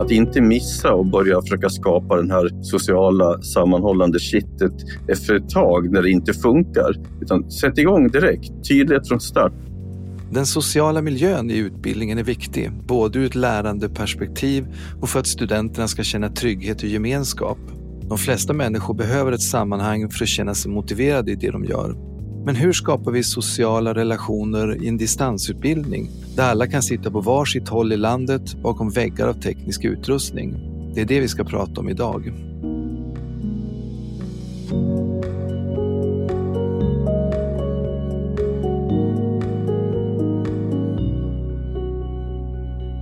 Att inte missa och börja försöka skapa den här sociala sammanhållande kittet efter ett tag när det inte funkar. Utan sätt igång direkt, tydlighet från start. Den sociala miljön i utbildningen är viktig, både ur ett lärandeperspektiv och för att studenterna ska känna trygghet och gemenskap. De flesta människor behöver ett sammanhang för att känna sig motiverade i det de gör. Men hur skapar vi sociala relationer i en distansutbildning där alla kan sitta på varsitt håll i landet bakom väggar av teknisk utrustning? Det är det vi ska prata om idag.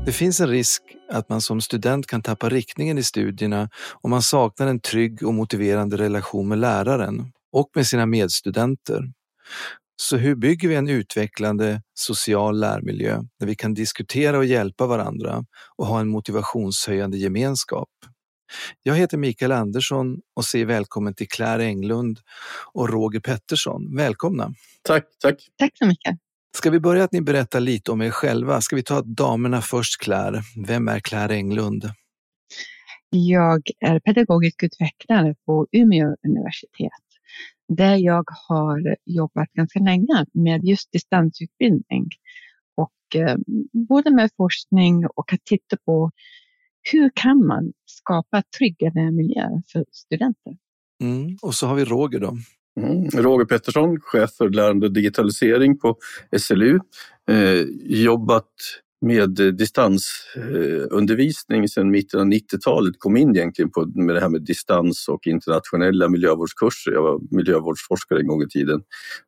Det finns en risk att man som student kan tappa riktningen i studierna om man saknar en trygg och motiverande relation med läraren och med sina medstudenter. Så hur bygger vi en utvecklande social lärmiljö där vi kan diskutera och hjälpa varandra och ha en motivationshöjande gemenskap? Jag heter Mikael Andersson och säger välkommen till Claire Englund och Roger Pettersson. Välkomna! Tack, tack! Tack så mycket! Ska vi börja att ni berättar lite om er själva? Ska vi ta damerna först, Claire? Vem är Claire Englund? Jag är pedagogisk utvecklare på Umeå universitet där jag har jobbat ganska länge med just distansutbildning och eh, både med forskning och att titta på hur kan man skapa tryggare miljö för studenter? Mm. Och så har vi Roger då. Mm. Roger Pettersson, chef för lärande och digitalisering på SLU. Eh, jobbat med eh, distansundervisning eh, sedan mitten av 90-talet. Kom in egentligen på, med det här med distans och internationella miljövårdskurser. Jag var miljövårdsforskare en gång i tiden.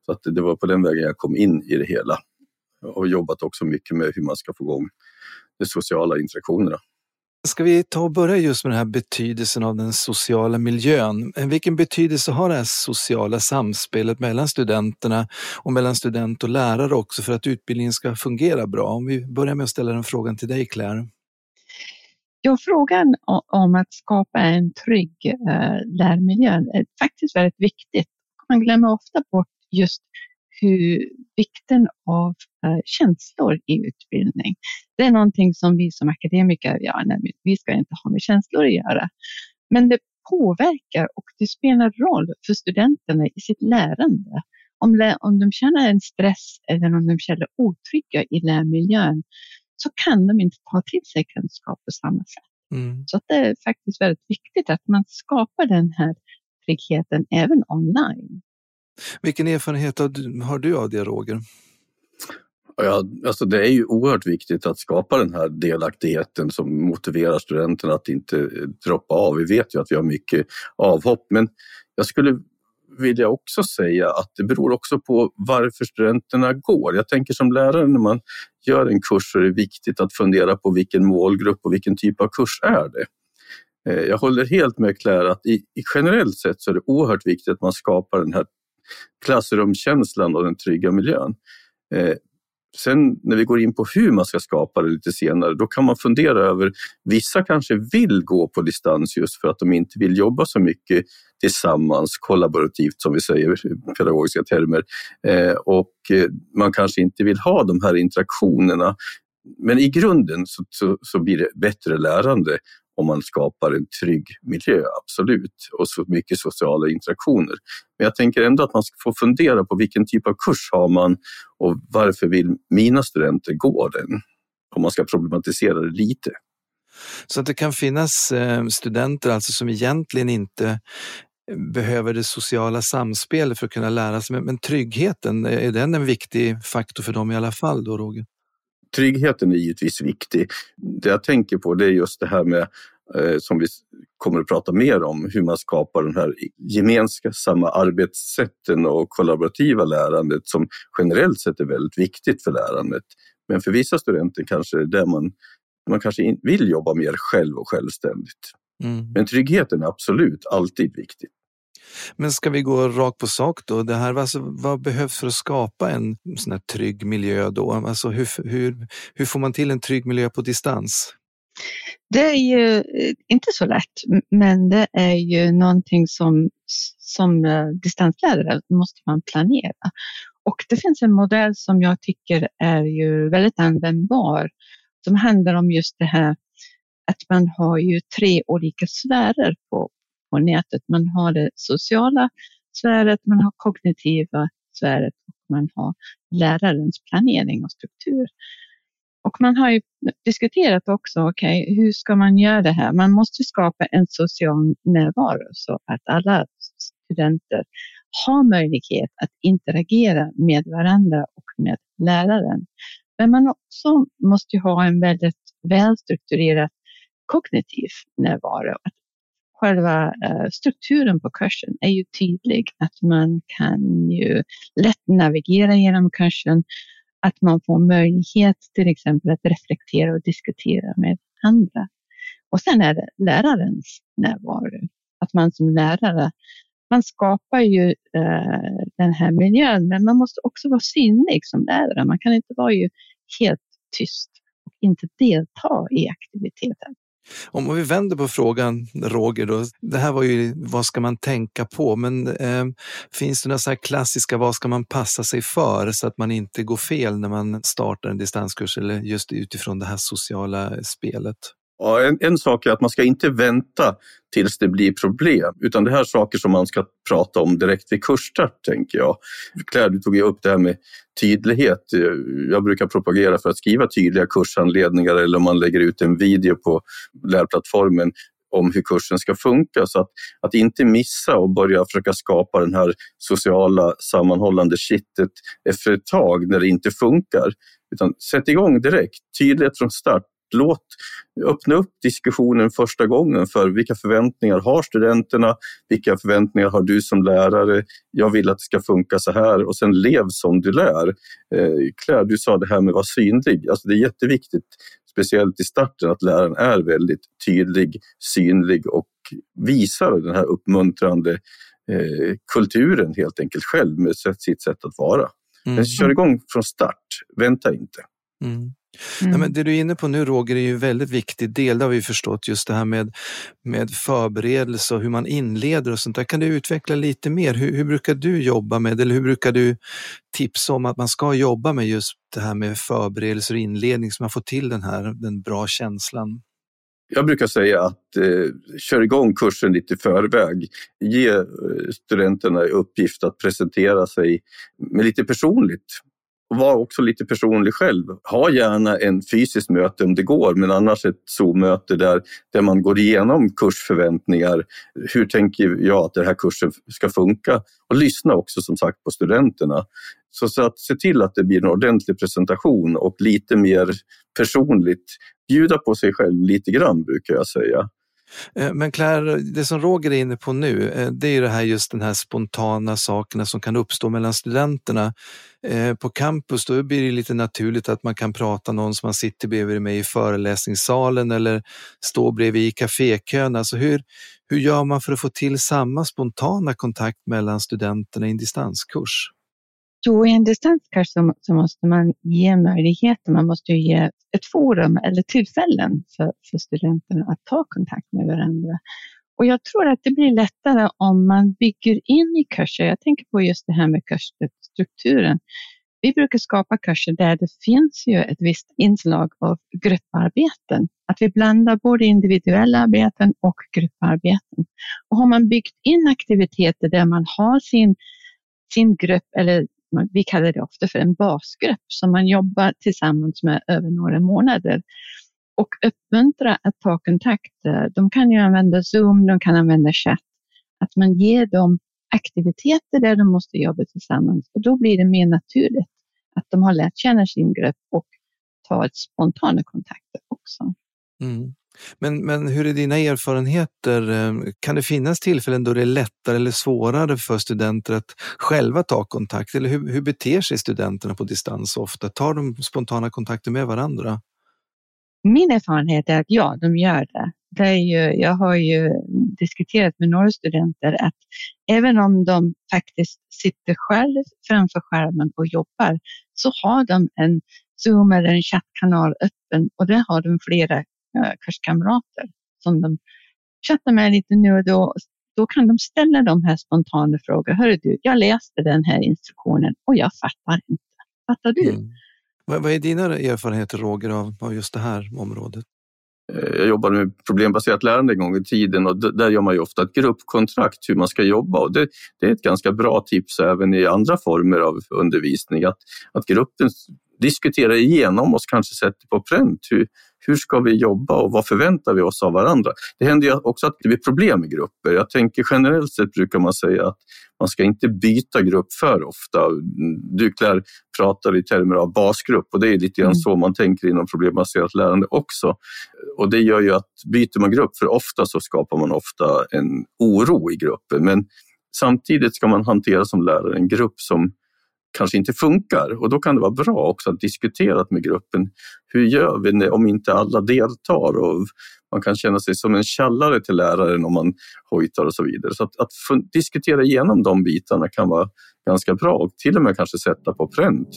Så att det var på den vägen jag kom in i det hela. Jag har jobbat också mycket med hur man ska få igång de sociala interaktionerna. Ska vi ta och börja just med den här betydelsen av den sociala miljön? Vilken betydelse har det här sociala samspelet mellan studenterna och mellan student och lärare också för att utbildningen ska fungera bra? Om vi börjar med att ställa den frågan till dig Claire. Ja, frågan om att skapa en trygg eh, lärmiljö är faktiskt väldigt viktigt. Man glömmer ofta bort just hur vikten av uh, känslor i utbildning. Det är någonting som vi som akademiker, ja, nej, vi ska inte ha med känslor att göra. Men det påverkar och det spelar roll för studenterna i sitt lärande. Om, om de känner en stress eller om de känner otrygga i lärmiljön så kan de inte ta till sig kunskap på samma sätt. Mm. Så det är faktiskt väldigt viktigt att man skapar den här tryggheten även online. Vilken erfarenhet har du av det, Roger? Ja, alltså det är ju oerhört viktigt att skapa den här delaktigheten som motiverar studenterna att inte eh, droppa av. Vi vet ju att vi har mycket avhopp, men jag skulle vilja också säga att det beror också på varför studenterna går. Jag tänker som lärare när man gör en kurs så är det viktigt att fundera på vilken målgrupp och vilken typ av kurs är det. Eh, jag håller helt med Claire att i, i generellt sett så är det oerhört viktigt att man skapar den här klassrumskänslan och den trygga miljön. Eh, sen när vi går in på hur man ska skapa det lite senare, då kan man fundera över, vissa kanske vill gå på distans just för att de inte vill jobba så mycket tillsammans, kollaborativt som vi säger i pedagogiska termer. Eh, och eh, man kanske inte vill ha de här interaktionerna. Men i grunden så, så, så blir det bättre lärande om man skapar en trygg miljö, absolut, och så mycket sociala interaktioner. Men jag tänker ändå att man ska få fundera på vilken typ av kurs har man och varför vill mina studenter gå den? Om man ska problematisera det lite. Så att det kan finnas eh, studenter alltså som egentligen inte eh, behöver det sociala samspelet för att kunna lära sig. Men tryggheten, är den en viktig faktor för dem i alla fall då, Roger? Tryggheten är givetvis viktig. Det jag tänker på det är just det här med som vi kommer att prata mer om, hur man skapar den här gemensamma arbetssätten och kollaborativa lärandet som generellt sett är väldigt viktigt för lärandet. Men för vissa studenter kanske det är där man, man kanske vill jobba mer själv och självständigt. Mm. Men tryggheten är absolut alltid viktig. Men ska vi gå rakt på sak då? Det här, alltså, vad behövs för att skapa en sån här trygg miljö då? Alltså, hur, hur, hur får man till en trygg miljö på distans? Det är ju eh, inte så lätt, men det är ju någonting som som eh, distanslärare måste man planera. Och det finns en modell som jag tycker är ju väldigt användbar som handlar om just det här att man har ju tre olika sfärer på, på nätet. Man har det sociala sfäret, man har kognitiva sfäret och man har lärarens planering och struktur. Och man har ju diskuterat också, okej, okay, hur ska man göra det här? Man måste skapa en social närvaro så att alla studenter har möjlighet att interagera med varandra och med läraren. Men man också måste ha en väldigt välstrukturerad kognitiv närvaro. Att själva eh, strukturen på kursen är ju tydlig, att man kan ju lätt navigera genom kursen, att man får möjlighet till exempel att reflektera och diskutera med andra. Och sen är det lärarens närvaro, att man som lärare man skapar ju eh, den här miljön, men man måste också vara synlig som lärare. Man kan inte vara ju helt tyst och inte delta i aktiviteten. Om vi vänder på frågan, Roger, då, det här var ju vad ska man tänka på, men eh, finns det några så klassiska vad ska man passa sig för så att man inte går fel när man startar en distanskurs eller just utifrån det här sociala spelet? Ja, en, en, sak är att man ska inte vänta tills det blir problem, utan det här är saker som man ska prata om direkt vid kursstart, tänker jag. Claire, du tog ju upp det här med tydlighet. Jag brukar propagera för att skriva tydliga kurshandledningar eller om man lägger ut en video på lärplattformen om hur kursen ska funka. Så att, att inte missa och börja försöka skapa den här sociala sammanhållande kittet efter ett tag när det inte funkar. Utan sätt igång direkt, tydlighet från start låt öppna upp diskussionen första gången för vilka förväntningar har studenterna? Vilka förväntningar har du som lärare? Jag vill att det ska funka så här och sen lev som du lär. Eh, Claire, du sa det här med att vara synlig. Alltså det är jätteviktigt, speciellt i starten, att läraren är väldigt tydlig, synlig och visar den här uppmuntrande eh, kulturen helt enkelt själv med sitt sätt att vara. Mm. Men kör igång från start, vänta inte. Mm. Mm. Ja, men det du är inne på nu Roger är ju en väldigt viktig del, det har vi förstått, just det här med, med förberedelse och hur man inleder och sånt där. Kan du utveckla lite mer? Hur, hur brukar du jobba med, eller hur brukar du tipsa om att man ska jobba med just det här med förberedelse och inledning så man får till den här den bra känslan? Jag brukar säga att eh, kör igång kursen lite i förväg. Ge eh, studenterna i uppgift att presentera sig med lite personligt var också lite personlig själv. Ha gärna en fysisk möte om det går, men annars ett Zoom-möte där, där man går igenom kursförväntningar. Hur tänker jag att den här kursen ska funka? Och lyssna också som sagt på studenterna. Så, så att se till att det blir en ordentlig presentation och lite mer personligt. Bjuda på sig själv lite grann brukar jag säga. Eh, men Claire, det som Roger är inne på nu, eh, det är ju det här just den här spontana sakerna som kan uppstå mellan studenterna. Eh, på campus då blir det lite naturligt att man kan prata någon som man sitter bredvid mig i föreläsningssalen eller står bredvid i kafékön. Alltså hur, hur gör man för att få till samma spontana kontakt mellan studenterna i en distanskurs? Jo, i en distanskurs så, så, måste man ge möjligheter. Man måste ge ett forum eller tillfällen för, för studenterna att ta kontakt med varandra. Och jag tror att det blir lättare om man bygger in i kurser. Jag tänker på just det här med kursstrukturen. Vi brukar skapa kurser där det finns ju ett visst inslag av grupparbeten. Att vi blandar både individuella arbeten och grupparbeten. Och har man byggt in aktiviteter där man har sin, sin grupp eller vi kallar det ofta för en basgrupp som man jobbar tillsammans med över några månader och uppmuntra att ta kontakt. De kan ju använda Zoom, de kan använda chatt. Att man ger dem aktiviteter där de måste jobba tillsammans och då blir det mer naturligt att de har lärt känna sin grupp och ta ett spontana kontakter också. Mm. Men, men hur är dina erfarenheter? Ehm, kan det finnas tillfällen då det är lättare eller svårare för studenter att själva ta kontakt? Eller hur, hur beter sig studenterna på distans ofta? Tar de spontana kontakter med varandra? Min erfarenhet är att ja, de gör det. det är ju, jag har ju diskuterat med några studenter att även om de faktiskt sitter själv framför skärmen och jobbar så har de en Zoom eller en chattkanal öppen och det har de flera kurskamrater som de chattar med lite nu och då. då kan de ställa de här spontana frågorna. Hörru du, jag läste den här instruktionen och jag fattar inte. Fattar du? Mm. Vad, vad är dina erfarenheter Roger av, av just det här området? Eh, jag jobbade med problembaserat lärande en gång i tiden och där gör man ju ofta ett gruppkontrakt hur man ska jobba. Och det, det, är ett ganska bra tips även i andra former av undervisning att, att gruppen diskuterar igenom och kanske sätter på pränt hur, hur ska vi jobba och vad förväntar vi oss av varandra? Det händer ju också att det blir problem i grupper. Jag tänker generellt sett brukar man säga att man ska inte byta grupp för ofta. Du Claire pratar i termer av basgrupp och det är lite grann mm. så man tänker inom problembaserat lärande också. Och det gör ju att byter man grupp för ofta så skapar man ofta en oro i gruppen. Men samtidigt ska man hantera som lärare en grupp som kanske inte funkar och då kan det vara bra också att diskutera med gruppen. Hur gör vi om inte alla deltar? Och man kan känna sig som en källare till läraren om man hojtar och så vidare. Så att, att diskutera igenom de bitarna kan vara ganska bra och till och med kanske sätta på pränt.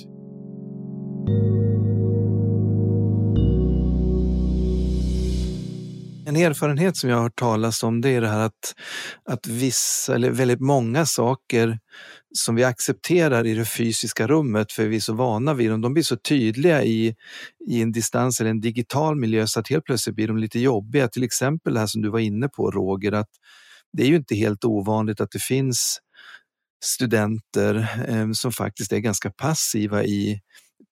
En erfarenhet som jag har hört talas om det är det här att, att vissa, eller väldigt många saker som vi accepterar i det fysiska rummet, för vi är så vana vid dem, de blir så tydliga i, i en distans eller en digital miljö så att helt plötsligt blir de lite jobbiga. Till exempel det här som du var inne på Roger, att det är ju inte helt ovanligt att det finns studenter eh, som faktiskt är ganska passiva i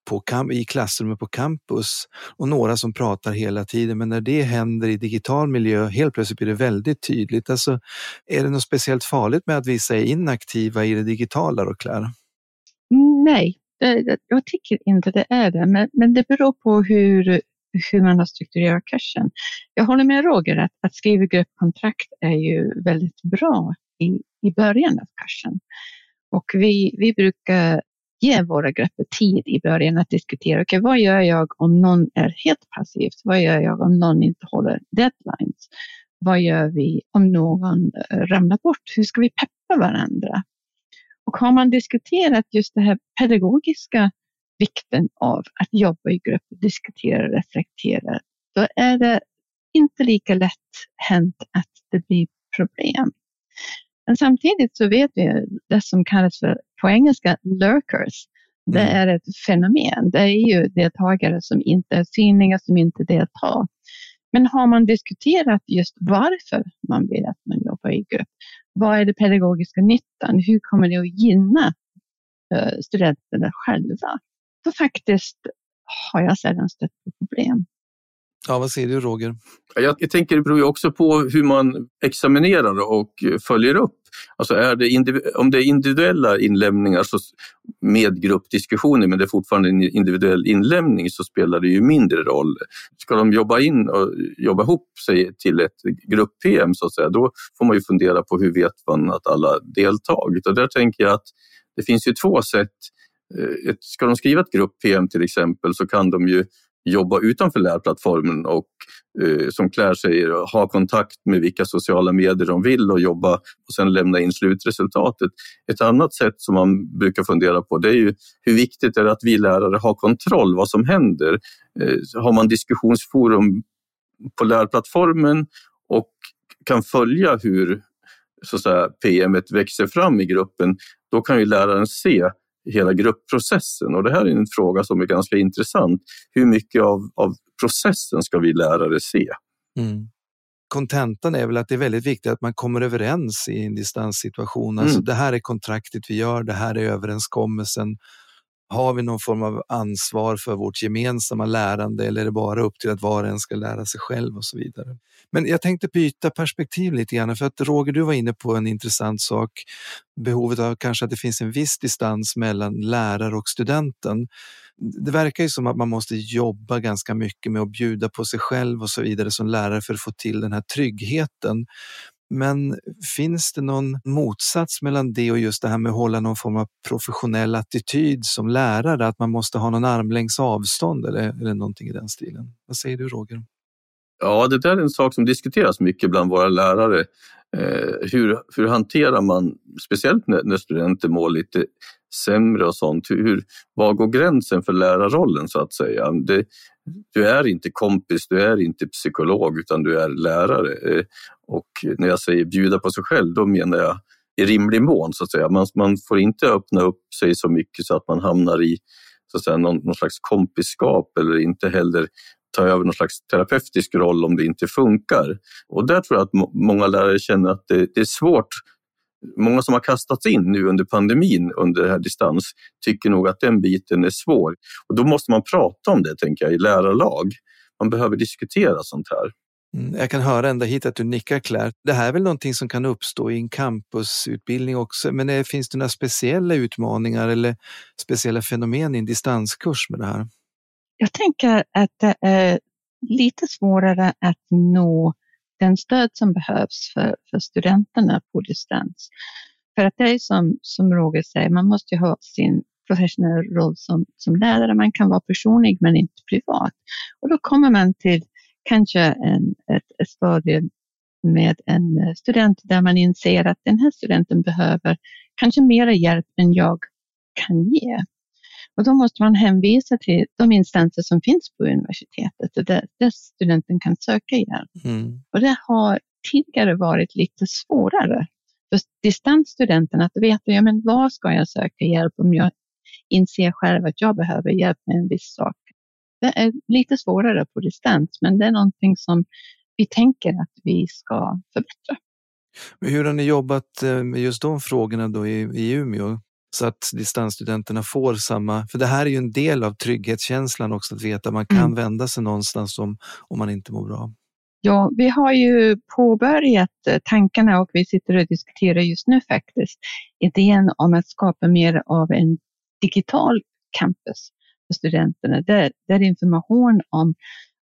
på, i klassrummet på campus och några som pratar hela tiden. Men när det händer i digital miljö, helt plötsligt blir det väldigt tydligt. Alltså, är det något speciellt farligt med att vissa är inaktiva i det digitala då, Claire? Nej, jag tycker inte det är det, men, men det beror på hur, hur man har strukturerat kursen. Jag håller med Roger att, att skriva gruppkontrakt är ju väldigt bra i, i början av kursen. Och vi, vi brukar ge våra grupper tid i början att diskutera. Okay, vad gör jag om någon är helt passivt? Vad gör jag om någon inte håller deadlines? Vad gör vi om någon eh, ramlar bort? Hur ska vi peppa varandra? Och har man diskuterat just det här pedagogiska vikten av att jobba i grupp, diskutera, reflektera, då är det inte lika lätt hänt att det blir problem. Men samtidigt så vet vi det som kallas för på engelska lurkers. Det mm. är ett fenomen. Det är ju deltagare som inte är synliga, som inte deltar. Men har man diskuterat just varför man vill att man jobbar i grupp? Vad är det pedagogiska nyttan? Hur kommer det att gynna eh, studenterna själva? Då faktiskt har jag sällan stött på problem. Ja, vad säger du Roger? Jag, jag tänker det beror ju också på hur man examinerar och följer upp. Alltså är det om det är individuella inlämningar så med gruppdiskussioner men det är fortfarande en individuell inlämning så spelar det ju mindre roll. Ska de jobba in och jobba ihop sig till ett grupp-PM så att säga, då får man ju fundera på hur vet man att alla deltagit. Och där tänker jag att det finns ju två sätt. Eh, ska de skriva ett grupp-PM till exempel så kan de ju jobba utanför lärplattformen och eh, som Claire säger, ha kontakt med vilka sociala medier de vill och jobba och sen lämna in slutresultatet. Ett annat sätt som man brukar fundera på det är ju hur viktigt är det att vi lärare har kontroll vad som händer. Eh, har man diskussionsforum på lärplattformen och kan följa hur så att säga, PM växer fram i gruppen, då kan ju läraren se hela gruppprocessen. Och det här är en fråga som är ganska intressant. Hur mycket av, av processen ska vi lärare se? Mm. Kontentan är väl att det är väldigt viktigt att man kommer överens i en distanssituation. Alltså mm. det här är kontraktet vi gör, det här är överenskommelsen har vi någon form av ansvar för vårt gemensamma lärande eller är det bara upp till att var och en ska lära sig själv och så vidare. Men jag tänkte byta perspektiv lite grann för att Roger, du var inne på en intressant sak. Behovet av kanske att det finns en viss distans mellan lärare och studenten. Det verkar ju som att man måste jobba ganska mycket med att bjuda på sig själv och så vidare som lärare för att få till den här tryggheten. Men finns det någon motsats mellan det och just det här med att hålla någon form av professionell attityd som lärare? Att man måste ha någon armlängds avstånd eller, eller någonting i den stilen? Vad säger du Roger? Ja, det där är en sak som diskuteras mycket bland våra lärare. Eh, hur, hur hanterar man, speciellt när, när studenter mår lite sämre och sånt, hur, var går gränsen för lärarrollen så att säga? Det, du är inte kompis, du är inte psykolog utan du är lärare. Eh, och när jag säger bjuda på sig själv, då menar jag i rimlig mån. Så att säga. Man, man får inte öppna upp sig så mycket så att man hamnar i så att säga, någon, någon slags kompiskap eller inte heller ta över någon slags terapeutisk roll om det inte funkar. Och där tror jag att många lärare känner att det, det är svårt Många som har kastats in nu under pandemin under det här distans tycker nog att den biten är svår. Och då måste man prata om det, tänker jag, i lärarlag. Man behöver diskutera sånt här. Mm, jag kan höra ända hit att du nickar Claire. Det här är väl någonting som kan uppstå i en campusutbildning också, men är, finns det några speciella utmaningar eller speciella fenomen i en distanskurs med det här? Jag tänker att det är lite svårare att nå den stöd som behövs för, för studenterna på distans. För att det är som, som Roger säger, man måste ha sin professionella roll som, som lärare. Man kan vara personlig men inte privat. Och då kommer man till kanske en, ett, ett stadie med en student där man inser att den här studenten behöver kanske mer hjälp än jag kan ge. Och då måste man hänvisa till de instanser som finns på universitetet där, där studenten kan söka hjälp. Mm. Och det har tidigare varit lite svårare för distansstudenterna att veta ja, men var ska jag söka hjälp om jag inser själv att jag behöver hjälp med en viss sak. Det är lite svårare på distans, men det är någonting som vi tänker att vi ska förbättra. Hur har ni jobbat eh, med just de frågorna då i, i Umeå? så att distansstudenterna får samma, för det här är ju en del av trygghetskänslan också, att veta att man kan mm. vända sig någonstans om, om man inte mår bra. Ja, vi har ju påbörjat eh, tankarna och vi sitter och diskuterar just nu faktiskt idén om att skapa mer av en digital campus för studenterna, där, där information om,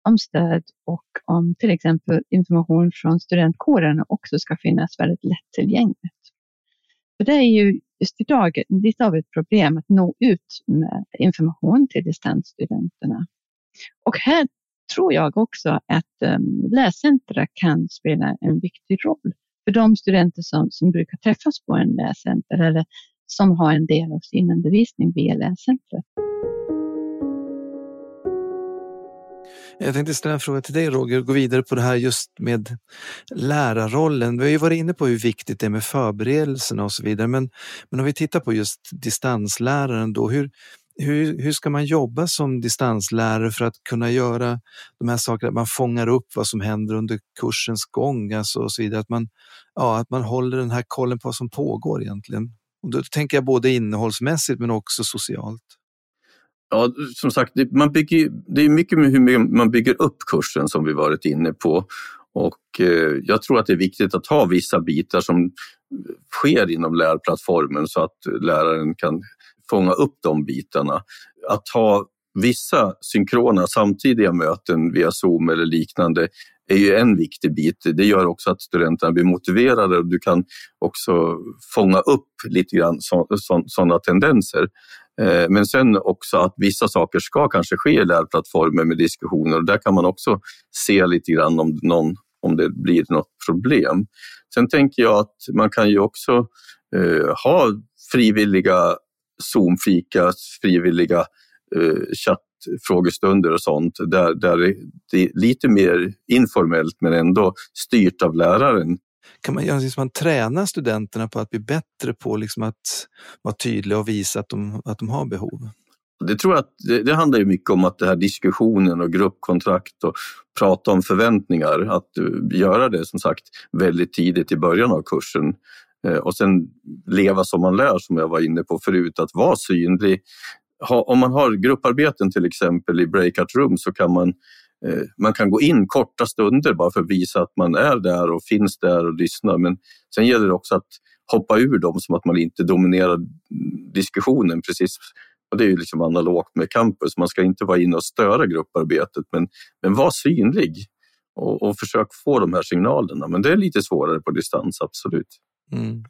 om stöd och om till exempel information från studentkåren också ska finnas väldigt lättillgängligt. För det är ju just idag lite av ett problem att nå ut med information till distansstudenterna. Och här tror jag också att ehm, um, läscentra kan spela en viktig roll för de studenter som, som brukar träffas på en läscenter eller som har en del av sin undervisning via läscentret. Jag tänkte ställa en fråga till dig Roger och gå vidare på det här just med lärarrollen. Vi har ju varit inne på hur viktigt det är med förberedelserna och så vidare, men, men om vi tittar på just distansläraren då, hur, hur, hur ska man jobba som distanslärare för att kunna göra de här sakerna, att man fångar upp vad som händer under kursens gång alltså och så vidare, att man, ja, att man håller den här kollen på vad som pågår egentligen. Och då tänker jag både innehållsmässigt men också socialt. Ja, som sagt, det, man bygger, det är mycket med hur man bygger upp kursen som vi varit inne på. Och eh, jag tror att det är viktigt att ha vissa bitar som sker inom lärplattformen så att läraren kan fånga upp de bitarna. Att ha vissa synkrona samtidiga möten via Zoom eller liknande är ju en viktig bit. Det gör också att studenterna blir motiverade och du kan också fånga upp lite grann sådana tendenser. Eh, men sen också att vissa saker ska kanske ske i lärplattformen med diskussioner och där kan man också se lite grann om, någon, om det blir något problem. Sen tänker jag att man kan ju också eh, ha frivilliga Zoom-fika, frivilliga eh, chattfrågestunder och sånt där, där det är lite mer informellt men ändå styrt av läraren kan man, liksom, man träna studenterna på att bli bättre på liksom att vara tydliga och visa att de, att de har behov? Det tror jag att det, det handlar ju mycket om att det här diskussionen och gruppkontrakt och prata om förväntningar, att göra det som sagt väldigt tidigt i början av kursen eh, och sen leva som man lär som jag var inne på förut, att vara synlig. om man har grupparbeten till exempel i breakout room så kan man Eh, man kan gå in korta stunder bara för att visa att man är där och finns där och lyssnar. Men sen gäller det också att hoppa ur dem som att man inte dominerar diskussionen precis. Och det är ju liksom analogt med campus. Man ska inte vara inne och störa grupparbetet men, men var synlig och, och försök få de här signalerna. Men det är lite svårare på distans, absolut. Mm.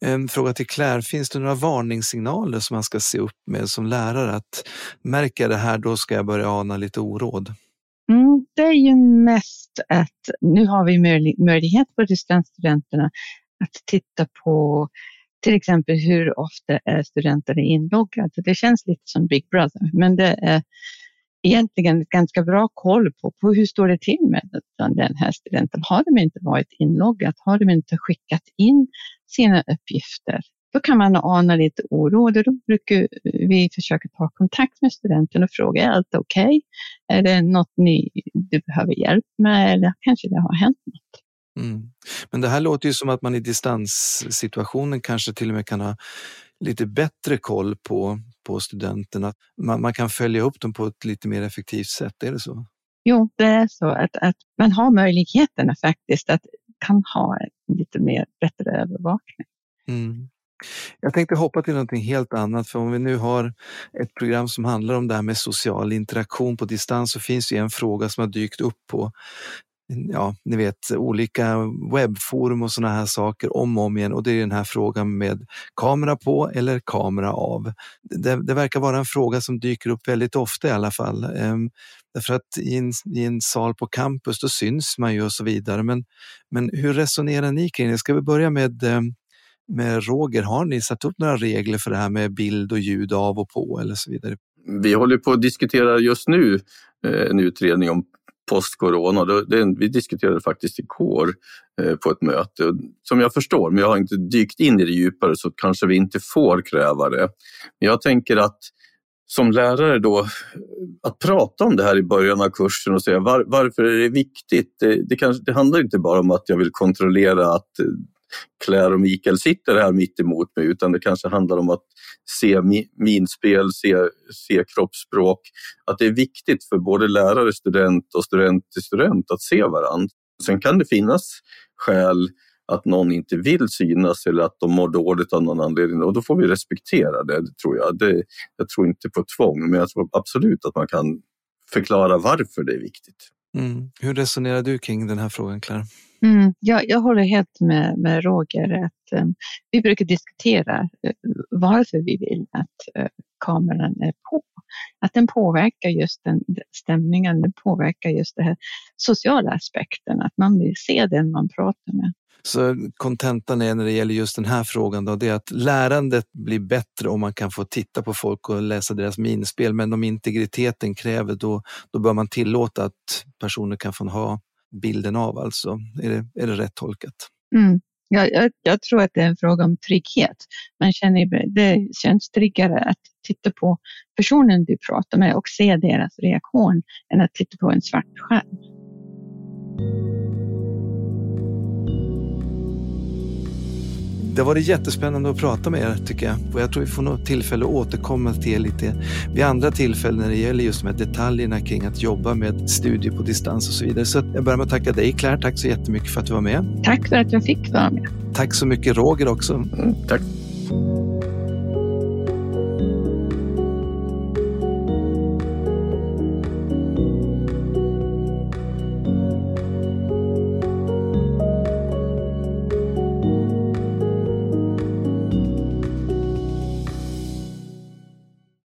En fråga till Claire, finns det några varningssignaler som man ska se upp med som lärare? Att märker det här, då ska jag börja ana lite oråd. Mm, det är ju mest att nu har vi möjlighet för distansstudenterna att titta på till exempel hur ofta är studenter inloggade. Det känns lite som Big Brother, men det är egentligen ganska bra koll på, på hur står det till med den här studenten. Har de inte varit inloggat? Har de inte skickat in sina uppgifter? Då kan man ana lite oro då brukar vi försöka ta kontakt med studenten och fråga, är allt okej? Okay? Är det något ni, du behöver hjälp med eller kanske det har hänt något? Mm. Men det här låter ju som att man i distanssituationen kanske till och med kan ha lite bättre koll på, på studenterna. Man, man kan följa upp dem på ett lite mer effektivt sätt, är det så? Jo, det är så att, att man har möjligheterna faktiskt att kan ha lite mer bättre övervakning. Mm. Jag tänkte hoppa till någonting helt annat, för om vi nu har ett program som handlar om det här med social interaktion på distans så finns det en fråga som har dykt upp på mm, ja, ni vet, olika webbforum och sådana här saker om och om igen och det är den här frågan med kamera på eller kamera av. Det, det verkar vara en fråga som dyker upp väldigt ofta i alla fall. Ehm, därför att i en, i en sal på campus då syns man ju och så vidare. Men, men hur resonerar ni kring det? Ska vi börja med ehm, med Roger, har ni satt upp några regler för det här med bild och ljud av och på eller så vidare? Vi håller på att diskutera just nu eh, en utredning om post-corona. Vi diskuterade faktiskt igår eh, på ett möte. Som jag förstår, men jag har inte dykt in i det djupare så kanske vi inte får kräva det. Men jag tänker att som lärare då, att prata om det här i början av kursen och säga var, varför är det viktigt? Det, det, kanske, det handlar inte bara om att jag vill kontrollera att Claire och Mikael sitter här mitt emot mig utan det kanske handlar om att se minspel, se, se kroppsspråk. Att det är viktigt för både lärare, student och student till student att se varandra. Sen kan det finnas skäl att någon inte vill synas eller att de mår dåligt av någon anledning och då får vi respektera det, tror jag. Det, jag tror inte på tvång, men jag tror absolut att man kan förklara varför det är viktigt. Mm. Hur resonerar du kring den här frågan, Claire? Mm, jag, jag håller helt med, med Roger. Att, um, vi brukar diskutera uh, varför vi vill att uh, kameran är på. Att den påverkar just den stämningen, den påverkar just den här sociala aspekten, att man vill se den man pratar med. Så kontentan är när det gäller just den här frågan då, det är att lärandet blir bättre om man kan få titta på folk och läsa deras minspel. Men om integriteten kräver då, då bör man tillåta att personer kan få ha bilden av alltså. Är det, är det rätt tolkat? Mm. Ja, jag, jag, tror att det är en fråga om trygghet. Man känner, det känns tryggare att titta på personen du pratar med och se deras reaktion än att titta på en svart skärm. Det har varit jättespännande att prata med er tycker jag. Och jag tror vi får något tillfälle att återkomma till er lite vid andra tillfällen när det gäller just de här detaljerna kring att jobba med studier på distans och så vidare. Så jag börjar med att tacka dig Claire. Tack så jättemycket för att du var med. Tack för att jag fick vara med. Tack så mycket Roger också. Mm, tack.